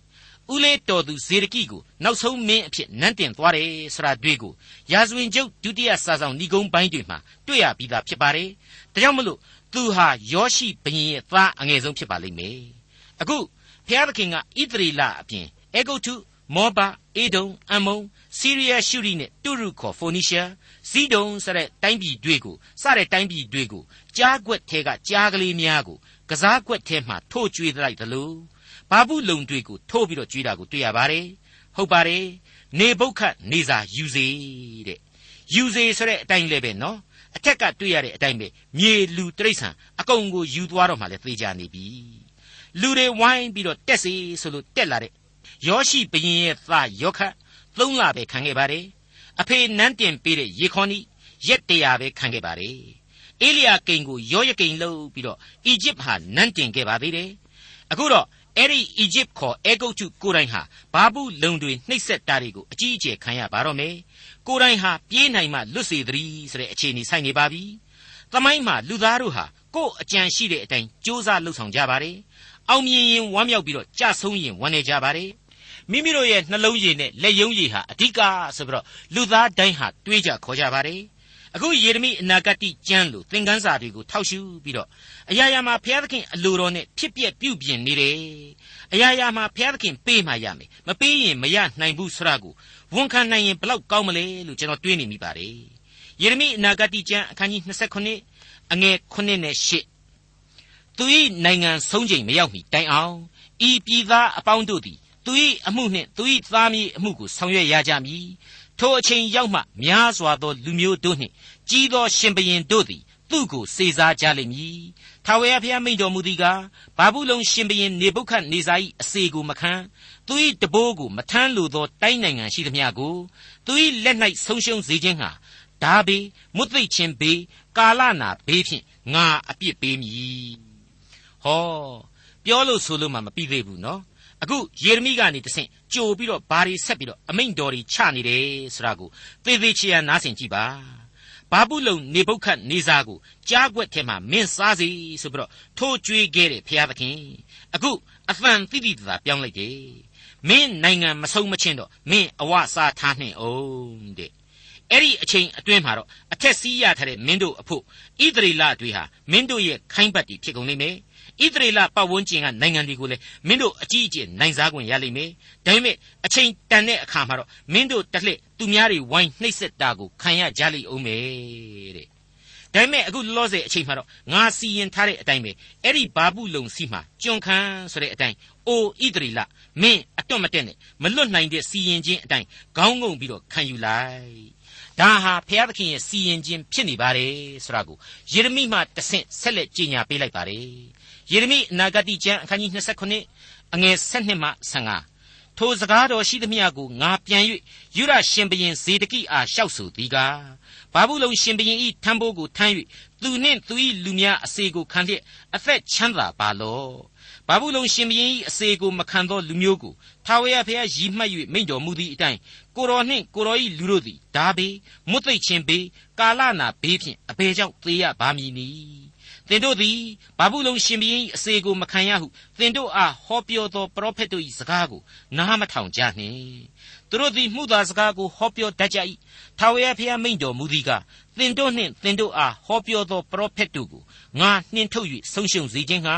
ဥဦးလေးတော်သူဇေဒကိကိုနောက်ဆုံးမင်းအဖြစ်နန်းတင်သွားတယ်ဆိုတာတွေ့ကိုရာဇဝင်ကျုပ်ဒုတိယစာဆောင်ဏီကုန်းပိုင်းတွေမှာတွေ့ရပြီးသားဖြစ်ပါတယ်။ဒါကြောင့်မလို့သူဟာယောရှိဘုရင်ရဲ့သားအငယ်ဆုံးဖြစ်ပါလိမ့်မယ်။အခုဖျားသခင်ကဣသရေလအပြင်အေဂုတ်ထု မောဘအေဒုံအမုံဆီးရီးယားရှုရိနဲ့တူရုခေါ်ဖိုနီးရှားဇီဒုံဆိုတဲ့တိုင်းပြည်တွေကိုစတဲ့တိုင်းပြည်တွေကိုကြားကွက်ထဲကကြားကလေးများကိုကစားကွက်ထဲမှာထိုးကျွေးလိုက်သလိုဘာဘူးလုံတွေကိုထိုးပြီးတော့ကျွေးတာကိုတွေ့ရပါတယ်ဟုတ်ပါတယ်နေဘုတ်ခတ်နေစာယူစေတဲ့ယူစေဆိုတဲ့အတိုင်းလည်းပဲနော်အထက်ကတွေ့ရတဲ့အတိုင်းပဲမြေလူတိရစ္ဆာန်အကုန်ကိုယူသွားတော့မှလည်းသေချာနေပြီလူတွေဝိုင်းပြီးတော့တက်စီဆိုလို့တက်လာတဲ့ ယောရှိဘရင်ရဲ့သားယောခတ်သုံးလပဲခံခဲ့ပါတယ်အဖေနန်းတင်ပေးတဲ့ရေခေါနီရက်တရာပဲခံခဲ့ပါတယ်အေလိယာကိန်ကိုယောယကိန်လှုပ်ပြီးတော့အီဂျစ်ဟာနန်းတင်ခဲ့ပါသေးတယ်အခုတော့အဲ့ဒီအီဂျစ်ခေါ်အဲဂုတ်ထုကိုယ်တိုင်ဟာဘာဘူးလုံတွေနှိပ်စက်တာတွေကိုအကြီးအကျယ်ခံရပါတော့မယ်ကိုယ်တိုင်ဟာပြေးနိုင်မှလွတ်စေသတည်းဆိုတဲ့အခြေအနေဆိုင်နေပါပြီသမိုင်းမှာလူသားတို့ဟာကိုယ်အကြံရှိတဲ့အတိုင်းစ조사လှုပ်ဆောင်ကြပါတယ်အောင်မြင်ရင်ဝမ်းမြောက်ပြီးတော့ကြဆုံးရင်ဝမ်းနေကြပါတယ် မိမိတို့ရဲ့နှလုံးရည်နဲ့လက်ယုံရည်ဟာအဓိကဆိုပြီးတော့လူသားတိုင်းဟာတွေးကြခေါ်ကြပါတယ်အခုယေရမိအနာဂတ်ကျမ်းလို့သင်ခန်းစာတွေကိုထောက်ရှုပြီးတော့အရာရာမှာဘုရားသခင်အလိုတော်နဲ့ဖြစ်ပျက်ပြုပြင်နေတယ်အရာရာမှာဘုရားသခင်ပေးမှရမယ်မပေးရင်မရနိုင်ဘူးဆိုတာကိုဝန်ခံနိုင်ရင်ဘလောက်ကောင်းမလဲလို့ကျွန်တော်တွေးနေမိပါတယ်ယေရမိအနာဂတ်ကျမ်းအခန်းကြီး29အငယ်9နဲ့10သူ၏နိုင်ငံဆုံးချိန်မရောက်မီတိုင်အောင်ဤပြည်သားအပေါင်းတို့သည် သူ၏အမှုနှင့်သူ၏သားမြေအမှုကိုဆောင်ရွက်ရကြမည်ထိုအချိန်ရောက်မှများစွာသောလူမျိုးတို့နှင့်ကြီးသောရှင်ဘရင်တို့သည်သူ့ကိုစေစားကြလိမ့်မည်။ထာဝရဘုရားမိန့်တော်မူသည်ကားဘာဘူးလုံရှင်ဘရင်နေဗုခတ်နေဇာ၏အစေကိုမခံသူ၏တဘိုးကိုမထမ်းလိုသောတိုင်းနိုင်ငံရှိသမျှကိုသူ၏လက်၌ဆုံးရှုံးစေခြင်းဟာဒါဘေးမွတ်သိပ်ခြင်းဘေးကာလနာဘေးဖြင့်ငါအပြစ်ပေးမည်။ဟောပြောလို့ဆိုလို့မှမပြီးသေးဘူးနော် အခုယေရမိကနေတဆင့်ကြိုပြီးတော့ဘာတွေဆက်ပြီးတော့အမိန့်တော်တွေချနေတယ်ဆိုတာကိုသေသေးချာနားဆင်ကြည့်ပါဘာဘူးလုံနေပုတ်ခတ်နေစာကိုကြားွက်ထဲမှာမင်းစားစီဆိုပြီးတော့ထိုးကြွေးခဲ့တယ်ဖျားသခင်အခုအဖန်တိတိတသာပြောင်းလိုက်တယ်မင်းနိုင်ငံမဆုံးမချင်းတော့မင်းအဝစားထားနှင့်အောင်တဲ့အဲ့ဒီအချိန်အတွင်းမှာတော့အထက်စီးရထားတဲ့မင်းတို့အဖို့ဣသရေလတွေဟာမင်းတို့ရဲ့ခိုင်းပတ်တီဖြစ်ကုန်လိမ့်မယ် ဣသရေလပတ်ဝန်းကျင်ကနိုင်ငံတွေကိုလည်းမင်းတို့အကြီးအကျယ်နိုင်စားခွင့်ရလိမ့်မယ်။ဒါပေမဲ့အချိန်တန်တဲ့အခါမှာတော့မင်းတို့တစ်လှည့်သူများတွေဝိုင်းနှိပ်စက်တာကိုခံရကြလိမ့်အောင်မယ်တဲ့။ဒါပေမဲ့အခုလောဆယ်အချိန်မှာတော့ငါစီရင်ထားတဲ့အတိုင်းပဲအဲ့ဒီဘာဘူးလုံစီမှာကျွန်ခံဆိုတဲ့အတိုင်းအိုဣသရေလမင်းအတွတ်မတက်နဲ့မလွတ်နိုင်တဲ့စီရင်ခြင်းအတိုင်းခေါင်းငုံပြီးတော့ခံယူလိုက်ဒါဟာဘုရားသခင်ရဲ့စီရင်ခြင်းဖြစ်နေပါတယ်ဆိုတာကိုယေရမိမှတဆင့်ဆက်လက်ကြေညာပေးလိုက်ပါတယ် ယေရမိအနာဂတိကျမ်းအခန်းကြီး29အငယ်7မှ15ထိုစကားတော်ရှိသမျှကိုငါပြန်၍ယူရရှင်ဘရင်ဇေဒကိအားလျှောက်ဆိုသည်ကားဘာဘူးလုံရှင်ဘရင်ဤထံဘိုးကိုထမ်း၍သူနှင့်သူ၏လူများအစေကိုခံလျက်အသက်ချမ်းသာပါလော့ဘာဘူးလုံရှင်ဘရင်၏အစေကိုမခံသောလူမျိုးကိုထာဝရဘုရားရည်မှတ်၍မိန့်တော်မူသည့်အတိုင်းကိုတော်နှင့်ကိုတော်၏လူတို့သည်ဒါဘေးမွတ်သိပ်ခြင်းဘေးကာလနာဘေးဖြင့်အဘယ်ကြောင့်သေရပါမည်နည်း သင်တို့သည်ဘာဘူးလုံရှင်ဘုရင်အစေကိုမခံရဟုသင်တို့အားဟောပြောသောပရောဖက်တို့၏စကားကိုနားမထောင်ကြနှင့်သူတို့သည်မှုသာစကားကိုဟောပြောတတ်ကြ၏ထာဝရဘုရားမိန့်တော်မူသည်ကသင်တို့နှင့်သင်တို့အားဟောပြောသောပရောဖက်တို့ကိုငါနှင်ထုတ်၍ဆုံးရှုံးစေခြင်းဟာ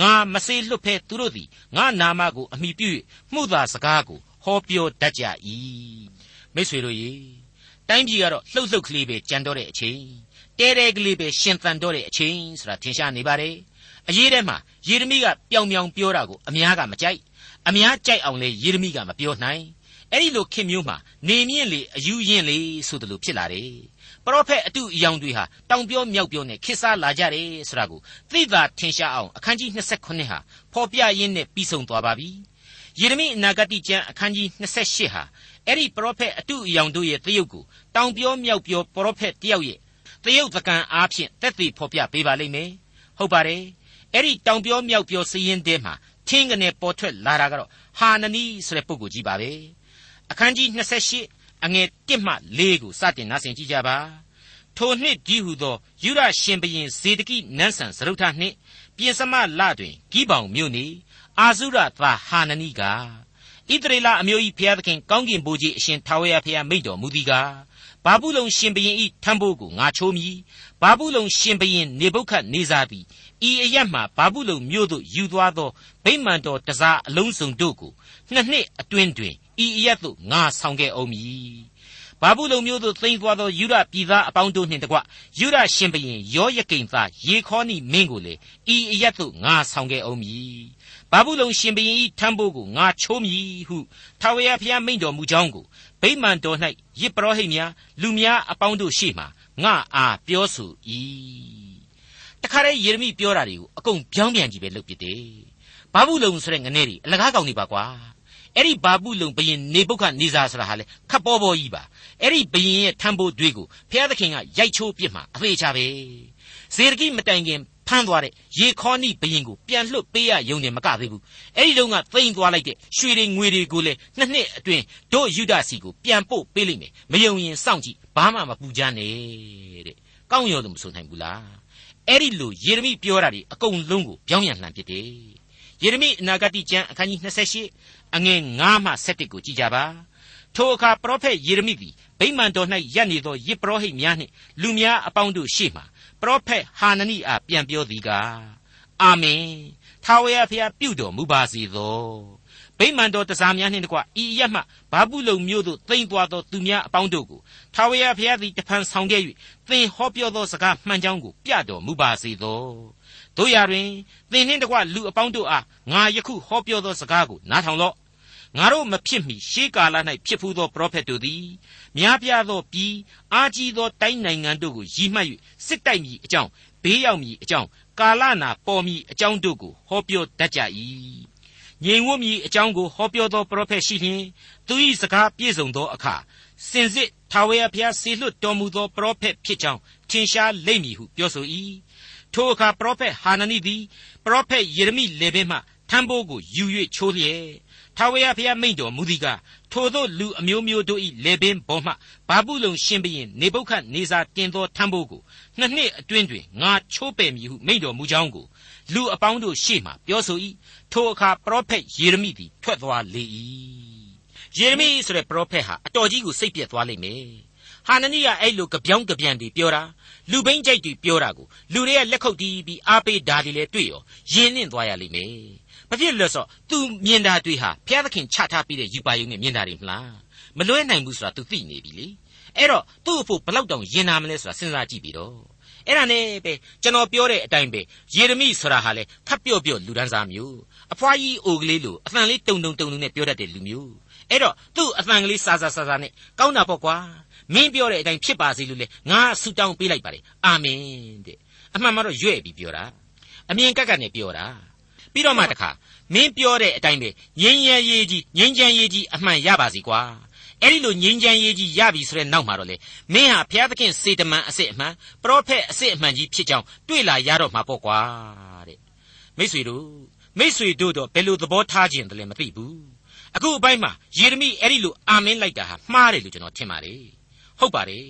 ငါမစေလွတ်ဖဲသူတို့သည်ငါနာမကိုအမိပြု၍မှုသာစကားကိုဟောပြောတတ်ကြ၏မိတ်ဆွေတို့ရေတိုင်းပြည်ကတော့လှုပ်လှုပ်ကလေးပဲကြံတော့တဲ့အချိန် တဲတဲကလေးပဲရှင်သန်တော့တဲ့အချိန်ဆိုတာထင်ရှားနေပါတယ်အရေးထဲမှာယေရမိကပျောင်ပျောင်ပြောတာကိုအများကမကြိုက်အများကြိုက်အောင်လေယေရမိကမပြောနိုင်အဲ့ဒီလိုခင်မျိုးမှာနေမြင့်လေအယူရင်လေဆိုတယ်လို့ဖြစ်လာတယ်ပရောဖက်အတုအယောင်တွေဟာတောင်ပြောမြောက်ပြောနဲ့ခစ်စားလာကြတယ်ဆိုတာကိုသိသာထင်ရှားအောင်အခန်းကြီး29ဟာဖော်ပြရင်းနဲ့ပြီးဆုံးသွားပါပြီယေရမိအနာဂတိကျမ်းအခန်းကြီး28ဟာအဲ့ဒီပရောဖက်အတုအယောင်တို့ရဲ့တရုပ်ကိုတောင်ပြောမြောက်ပြောပရောဖက်တယောက်ရဲ့ တရုတ်သကန်အားဖြင့်တက်တည်ဖော်ပြပေးပါလိမ့်မယ်ဟုတ်ပါတယ်အဲ့ဒီတောင်ပြောမြောက်ပြောစည်ရင်တဲမှာထင်းကနေပေါ်ထွက်လာတာကတော့ဟာနနီဆိုတဲ့ပုဂ္ဂိုလ်ကြီးပါပဲအခန်းကြီး28အငယ်1မှ4ကိုစတင်နားဆင်ကြည့်ကြပါထိုနှစ်ကြီးဟုသောယူရရှင်ဘရင်ဇေဒကိနန်းဆန်စရုထနှင့်ပြင်စမလတွင်ဂိဘောင်မြို့နေအာဇုရသာဟာနနီကဣသရေလအမျိုး၏ဘုရားသခင်ကောင်းကင်ဘုရားအရှင်ထာဝရဘုရားမိန့်တော်မူသည်ကား ဘာဘူးလုံရှင်ဘရင်ဤထံဖို့ကိုငါချိုးမည်ဘာဘူးလုံရှင်ဘရင်နေဘုခတ်နေစားသည်ဤအရက်မှဘာဘူးလုံမြို့သို့ယူသွားသောဗိမာန်တော်တစားအလုံးစုံတို့ကိုနှစ်နှစ်အတွင်းတွင်ဤအရက်သို့ငါဆောင်ခဲ့အောင်မည်ဘာဘူးလုံမျိုးသို့သိမ်းသွားသောယူရပြည်သားအပေါင်းတို့နှင့်တကွယူရရှင်ဘရင်ယောယကိန်သားယေခေါနိမင်းကိုလေဤအရက်သို့ငါဆောင်ခဲ့အောင်မည်ဘာဘူးလုံရှင်ဘရင်ဤထံဖို့ကိုငါချိုးမည်ဟုထာဝရဘုရားမိန့်တော်မူကြောင်းကိုဗိ မာန်တော်၌ယစ်ပရောဟိတ်များလူများအပေါင်းတို့ရှေ့မှငါအားပြောဆို၏တခါတည်းယေရမိပြောတာတွေကိုအကုန်ပြောင်းပြန်ကြည့်ပဲလုပ်ပြတယ်ဘာဘူးလုံဆိုတဲ့ငနေတွေအလကားကောင်းနေပါကွာအဲ့ဒီဘာဘူးလုံဘယင်နေပုခနေစာဆိုတာဟာလေခပ်ပေါ်ပေါ်ကြီးပါအဲ့ဒီဘယင်ရဲ့ထံပိုးတွေကိုဘုရားသခင်ကရိုက်ချိုးပြစ်မှာအသေးချပဲဇေဒကိမတိုင်ခင် ဖမ်းသွားတဲ့ရေခေါနိဘရင်ကိုပြန်လွတ်ပေးရယုံတယ်မကသေးဘူးအဲ့ဒီတော့ကသိမ့်သွားလိုက်တဲ့ရွှေတွေငွေတွေကိုလည်းနှစ်နှစ်အတွင်းတို့ယူဒစီကိုပြန်ပို့ပေးလိမ့်မယ်မယုံရင်စောင့်ကြည့်ဘာမှမပူကြနဲ့တဲ့ကောင်းရောလို့မဆိုနိုင်ဘူးလားအဲ့ဒီလိုယေရမိပြောတာဒီအကုန်လုံးကိုပြောင်းရန်လှန်ဖြစ်တယ်ယေရမိအနာဂတိကျမ်းအခန်းကြီး28အငယ်9မှ17ကိုကြည်ကြပါထိုအခါပရောဖက်ယေရမိသည်ဗိမာန်တော်၌ရပ်နေသောယစ်ပရောဟိတ်များနှင့်လူများအပေါင်းတို့ရှေ့မှ ပရောဖက်ဟာနနိအားပြန်ပြောသည်ကားအာမင်ထာဝရဘုရားပြုတော်မူပါစေသောဗိမာန်တော်တစားများနှင့်တကွဤအရမှဘာဘူးလုံမျိုးသို့သိမ့်သွားသောသူများအပေါင်းတို့ကိုထာဝရဘုရားသည်တဖန်ဆောင်ခဲ့၍သင်ဟောပြောသောစကားမှန်ကြောင်းကိုပြတော်မူပါစေသောတို့ရတွင်သင်နှင့်တကွလူအပေါင်းတို့အားငါယခုဟောပြောသောစကားကိုနားထောင်လော့ ငါတို့မဖြစ်မီရှေးကာလ၌ဖြစ်ဖူးသောပရောဖက်တို့သည်များပြားသောပြည်အာကြီးသောတိုင်းနိုင်ငံတို့ကိုရည်မှတ်၍စစ်တိုက်မည်အကြောင်းဘေးရောက်မည်အကြောင်းကာလနာပေါ်မည်အကြောင်းတို့ကိုဟောပြောတတ်ကြ၏ငြိမ်ဝတ်မည်အကြောင်းကိုဟောပြောသောပရောဖက်ရှိလျင်သူ၏စကားပြည့်စုံသောအခါစင်စစ်ထာဝရဘုရားဆေလွတ်တော်မူသောပရောဖက်ဖြစ်ကြောင်းထင်ရှားလိမ့်မည်ဟုပြောဆို၏ထိုအခါပရောဖက်ဟာနနိသည်ပရောဖက်ယေရမိလေပင်မှထမ်းဘိုးကိုယူ၍ချိုးလျက် ထာဝရဘုရားမိန့်တော်မူသည်ကထိုသောလူအမျိုးမျိုးတို့၏လေပင်ပေါ်မှဘာဘူးလုံရှင်ဘရင်နေပုခတ်နေစာတင်သောထမ်းဘိုးကိုနှစ်နှစ်အတွင်းတွင်ငါချိုးပယ်မည်ဟုမိန့်တော်မူကြောင်းကိုလူအပေါင်းတို့ရှေ့မှပြောဆို၏ထိုအခါပရောဖက်ယေရမိသည်ထွက်သွားလေ၏ယေရမိဆိုတဲ့ပရောဖက်ဟာအတော်ကြီးကိုစိတ်ပြက်သွားလိမ့်မယ်ဟာနနိကအဲ့လိုကြပြောင်းကြပြန်တွေပြောတာလူဘိန်းကြိုက်တွေပြောတာကိုလူတွေကလက်ခုပ်တီးပြီးအားပေးဓာတွေလည်းတွေ့ရောယဉ်နှင့်သွားရလိမ့်မယ်။ ဘာဖြစ်လို့လဲဆိုတော့ तू မြင်တာတွေဟာဘုရားသခင်ချထားပြီးတဲ့ယူပါယုံနဲ့မြင်တာတွေမလား။မလွဲနိုင်ဘူးဆိုတာ तू သိနေပြီလေ။အဲ့တော့သူ့အဖို့ဘလောက်တောင်ယဉ်နာမလဲဆိုတာစဉ်းစားကြည့်ပြီးတော့အဲ့ဒါနဲ့ပဲကျွန်တော်ပြောတဲ့အတိုင်းပဲယေရမိဆိုတာဟာလေခပ်ပြော့ပြော့လူဒန်းစားမျိုးအဖွားကြီးအိုကလေးလိုအသံလေးတုံတုံတုံတုံနဲ့ပြောတတ်တဲ့လူမျိုးအဲ့တော့သူ့အသံကလေးစာစာစာစာနဲ့ကောင်းတာပေါ့ကွာမင်းပြောတဲ့အတိုင်းဖြစ်ပါစေလို့လေငါဆုတောင်းပေးလိုက်ပါတယ်အာမင်တဲ့အမှန်မှတော့ရွဲ့ပြီးပြောတာအမြင်ကက်ကက်နဲ့ပြောတာ ပြီးတော့မှတခါမင်းပြောတဲ့အတိုင်းပဲငြိမ်းချမ်းရေးကြီးငြိမ်းချမ်းရေးကြီးအမှန်ရပါစီကွာအဲ့ဒီလိုငြိမ်းချမ်းရေးကြီးရပြီဆိုတဲ့နောက်မှာတော့လေမင်းဟာဘုရားသခင်စေတမန်အစစ်အမှန်ပရောဖက်အစစ်အမှန်ကြီးဖြစ်ကြောင်းတွေ့လာရတော့မှာပေါ့ကွာတဲ့မိษွေတို့မိษွေတို့တော့ဘယ်လိုသဘောထားခြင်းတလဲမသိဘူးအခုအပိုင်းမှာယေရမိအဲ့ဒီလိုအာမင်းလိုက်တာဟာမှားတယ်လို့ကျွန်တော်ထင်ပါတယ်ဟုတ်ပါတယ်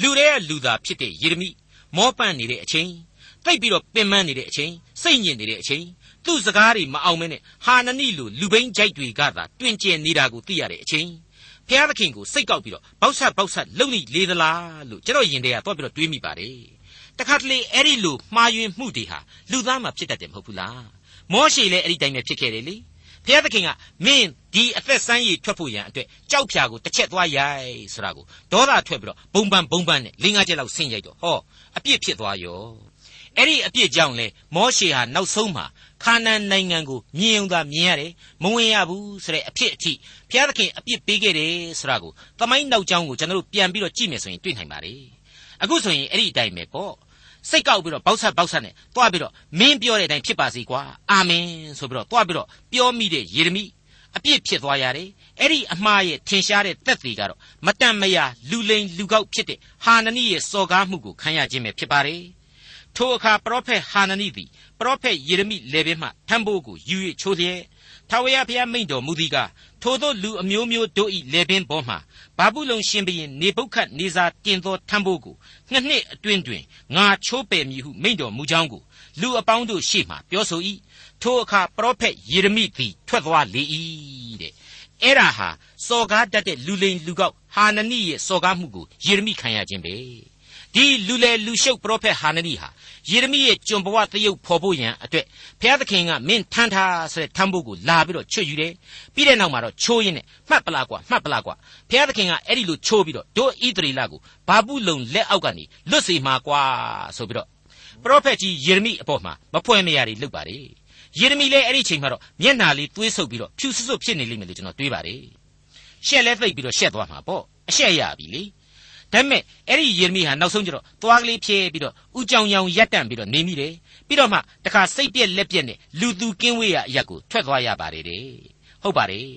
လူတွေကလူသားဖြစ်တဲ့ယေရမိမောပန့်နေတဲ့အချိန်တိတ်ပြီးတော့ပင်ပန်းနေတဲ့အချိန်စိတ်ညစ်နေတဲ့အချိန် သူ့စကားတွေမအောင်မဲနဲ့ဟာနနိလိုလူဘိန်းကြိုက်တွေကသာတွင်ကျင်နေတာကိုသိရတဲ့အချိန်ဘုရားသခင်ကိုစိတ်ကောက်ပြီးတော့ဘောက်ဆက်ဘောက်ဆက်လုံနေလေသလားလို့ကျွန်တော်ယင်တဲ့ကတော့ပြီးတော့တွေးမိပါတယ်တခါတလေအဲ့ဒီလိုမှားယွင်းမှုတွေဟာလူသားမှာဖြစ်တတ်တယ်မဟုတ်ဘူးလားမောရှေလည်းအဲ့ဒီတိုင်းပဲဖြစ်ခဲ့တယ်လေဘုရားသခင်ကမင်းဒီအသက်ဆန်းရည်ထွက်ဖို့ရန်အတွက်ကြောက်ဖြာကိုတစ်ချက်သွားရိုက်ဆိုတာကိုဒေါသထွက်ပြီးတော့ဘုံပန်းဘုံပန်းနဲ့လင်းကားချက်လောက်ဆင်းရိုက်တော့ဟောအပြစ်ဖြစ်သွားရောအဲ့ဒီအပြစ်ကြောင့်လေမောရှေဟာနောက်ဆုံးမှာ ခါနန်နိုင်ငံကိုမြင်ုံသာမြင်ရတယ်မဝင်ရဘူးဆိုတဲ့အဖြစ်အထိဘုရားသခင်အပြစ်ပေးခဲ့တယ်ဆိုတာကိုသမိုင်းနောက်ကြောင်းကိုကျွန်တော်တို့ပြန်ပြီးတော့ကြည့်မယ်ဆိုရင်တွေ့နိုင်ပါတယ်အခုဆိုရင်အဲ့ဒီအတိုင်းပဲပေါ့စိတ်ကောက်ပြီးတော့ဘောက်ဆက်ဘောက်ဆက်နဲ့တွားပြီးတော့မင်းပြောတဲ့အတိုင်းဖြစ်ပါစေကွာအာမင်ဆိုပြီးတော့တွားပြီးတော့ပြောမိတဲ့ယေရမိအပြစ်ဖြစ်သွားရတယ်အဲ့ဒီအမှားရဲ့ထင်ရှားတဲ့သက်သေကတော့မတန်မရာလူလိန်လူကောက်ဖြစ်တဲ့ဟာနနိရဲ့စော်ကားမှုကိုခံရခြင်းပဲဖြစ်ပါတယ် ထိုအခါပရောဖက်ဟာနနိသည်ပရောဖက်ယေရမိလေဘဲမှထံဘိုးကိုယူ၍ချိုးလျက်ထာဝရဘုရားမိန့်တော်မူသည်ကထိုသောလူအမျိုးမျိုးတို့၏လေပင်ပေါ်မှဘာဘူးလုံရှင်ဘရင်နေပုခတ်နေစာတင်သောထံဘိုးကိုနှစ်နှစ်အတွင်းတွင်ငါချိုးပယ်မည်ဟုမိန့်တော်မူကြောင်းကိုလူအပေါင်းတို့ရှေ့မှပြောဆို၏ထိုအခါပရောဖက်ယေရမိသည်ထွက်သွားလေ၏တဲ့အဲ့ဒါဟာစော်ကားတတ်တဲ့လူလိန်လူကောက်ဟာနနိရဲ့စော်ကားမှုကိုယေရမိခံရခြင်းပဲ ဒီလူလေလူရှုပ်ပရောဖက်ဟာနနိဟာယေရမိရဲ့ကျွန်ဘဝသရုပ်ဖော်ဖို့ရန်အတွက်ဘုရားသခင်ကမင်းထမ်းထားဆိုတဲ့ထမ်းဖို့ကိုလာပြီးတော့ချွတ်ယူတယ်ပြီးတဲ့နောက်မှာတော့ချိုးရင်းနဲ့မှတ်ပလာကွာမှတ်ပလာကွာဘုရားသခင်ကအဲ့ဒီလိုချိုးပြီးတော့တို့ဣသရေလကိုဘာပုလုံလက်အောက်ကနေလွတ်စေမှာကွာဆိုပြီးတော့ပရောဖက်ကြီးယေရမိအပေါ်မှာမဖွယ်မရတွေလုပ်ပါတယ်ယေရမိလည်းအဲ့ဒီချိန်မှာတော့မျက်နာလေးသွေးဆုပ်ပြီးတော့ဖြူစွတ်စွတ်ဖြစ်နေလိမ့်မယ်လို့ကျွန်တော်တွေးပါတယ်ရှက်လဲသိပ်ပြီးတော့ရှက်သွားမှာပေါ့အရှက်ရပြီလေ ဒါပေမဲ့အဲ့ဒီယေရမိဟာနောက်ဆုံးကျတော့သွားကလေးဖြဲပြီးတော့ဥကြောင်ကြောင်ရက်တန့်ပြီးတော့နေမိတယ်ပြီးတော့မှတခါစိတ်ပြက်လက်ပြက်နဲ့လူသူကင်းဝေးရအရက်ကိုထွက်သွားရပါတယ်တဲ့ဟုတ်ပါတယ်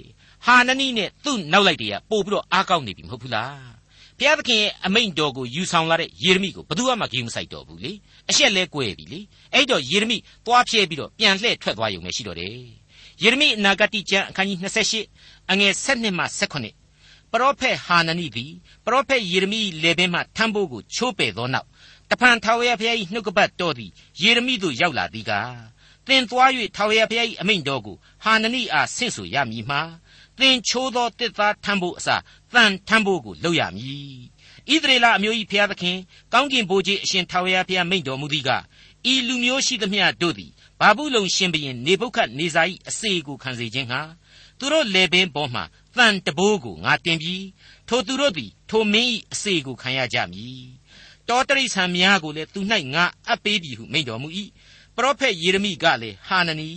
ဟာနနိနဲ့သူ့နောက်လိုက်တွေကပို့ပြီးတော့အားကောင်းနေပြီမဟုတ်ဘူးလားဘုရားသခင်ရဲ့အမိန့်တော်ကိုယူဆောင်လာတဲ့ယေရမိကိုဘယ်သူမှဂိမ်းမဆိုင်တော့ဘူးလေအရှက်လဲကွဲပြီလေအဲ့တော့ယေရမိသွားဖြဲပြီးတော့ပြန်လှည့်ထွက်သွားရုံပဲရှိတော့တယ်ယေရမိအနာဂတိကျမ်းအခန်းကြီး28အငယ်7မှ18 ပရောဖက်ဟာနနိသည်ပရောဖက်ယေရမိလေပင်မှထမ်းဖို့ကိုချိုးပယ်သောနောက်တဖန်ထာဝရဘုရား၏နှုတ်ကပတ်တော်သည်ယေရမိသို့ရောက်လာသည်ကားသင်သွား၍ထာဝရဘုရား၏အမိန့်တော်ကိုဟာနနိအားဆင့်ဆိုရမည်မှာသင်ချိုးသောတစ်သားထမ်းဖို့အစားတန်ထမ်းဖို့ကိုလုပ်ရမည်ဣသရေလအမျိုး၏ဘုရားသခင်ကောင်းကင်ဘိုးကြီးအရှင်ထာဝရဘုရားမိန့်တော်မူသည်ကဤလူမျိုးရှိသမျှတို့သည်ဘာဘူးလုံရှင်ဘရင်နေဘုခတ်နေဇာ၏အစေကိုခံစေခြင်းဟာသူတို့လေပင်ပေါ်မှ တန်တဘိုးကိုငါတင်ပြီးထိုသူတို့သည်ထိုမင်း၏အစေကိုခံရကြမည်တောတရိษံများကိုလည်းသူ၌ငါအပ်ပေးပြီဟုမိန့်တော်မူ၏ပရောဖက်ယေရမိကလည်းဟာနနီ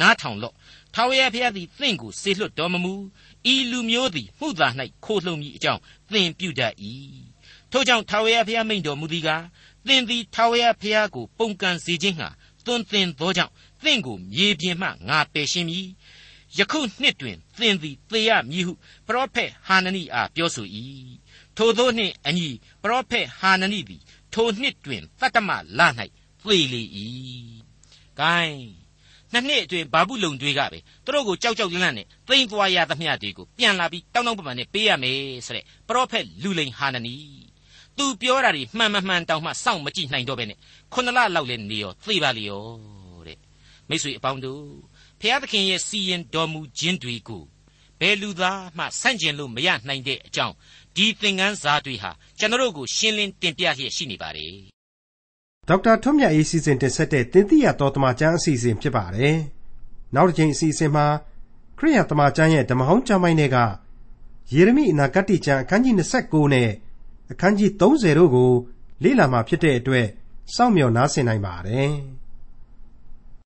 နားထောင်လော့ထာဝရဘုရားသည်သင်ကိုစေလွှတ်တော်မမူဤလူမျိုးသည်မှုသာ၌ခိုလှုံမည်အကြောင်းသင်ပြုတတ်၏ထို့ကြောင့်ထာဝရဘုရားမိန့်တော်မူသည်ကားသင်သည်ထာဝရဘုရားကိုပုန်ကန်စေခြင်းဟာသွန်သင်သောကြောင့်သင်ကိုမြေပြင်မှငါပယ်ရှင်းမည် ယခုနှစ်တွင်သင်သည်သေရမည်ဟုပရောဖက်ဟာနနိအားပြောဆို၏ထိုသောနှင့်အညီပရောဖက်ဟာနနိသည်ထိုနှစ်တွင်တတ္တမလ၌သေလေ၏။ gain နှစ်နှစ်အတွင်းဘာဘူးလုံတွေကပဲသူတို့ကိုကြောက်ကြောက်လန့်လန့်နဲ့သိမ့်သွားရသမျှတွေကိုပြန်လာပြီးတောင်းတောင်းပန်ပန်နဲ့ပေးရမယ်ဆိုတဲ့ပရောဖက်လူလိန်ဟာနနီသူပြောတာတွေမှန်မမှန်တောင်မှစောင့်မကြည့်နိုင်တော့ပဲနဲ့ခုနလလောက်လဲနေရောသေပါလေရောတဲ့မိတ်ဆွေအပေါင်းတို့ ဖျားသခင်ရဲ့စီရင်တော်မူခြင်းတွေကိုဘယ်လူသားမှဆန့်ကျင်လို့မရနိုင်တဲ့အကြောင်းဒီသင်ခန်းစာတွေဟာကျွန်တော်တို့ကိုရှင်းလင်းတင်ပြလျက်ရှိနေပါတယ်ဒေါက်တာထွန်းမြတ်အေးစီစဉ်တင်ဆက်တဲ့တင်ပြရတော်တမချန်းအစီအစဉ်ဖြစ်ပါတယ်နောက်တစ်ချိန်အစီအစဉ်မှာခရိယတမချန်းရဲ့ဓမ္မဟောင်းကျမ်းပိုင်းတွေကယေရမိအနာဂတ်ကျမ်းအခန်းကြီး29နဲ့အခန်းကြီး30တို့ကိုလေ့လာမှဖြစ်တဲ့အတွက်စောင့်မျှော်နားဆင်နိုင်ပါတယ်။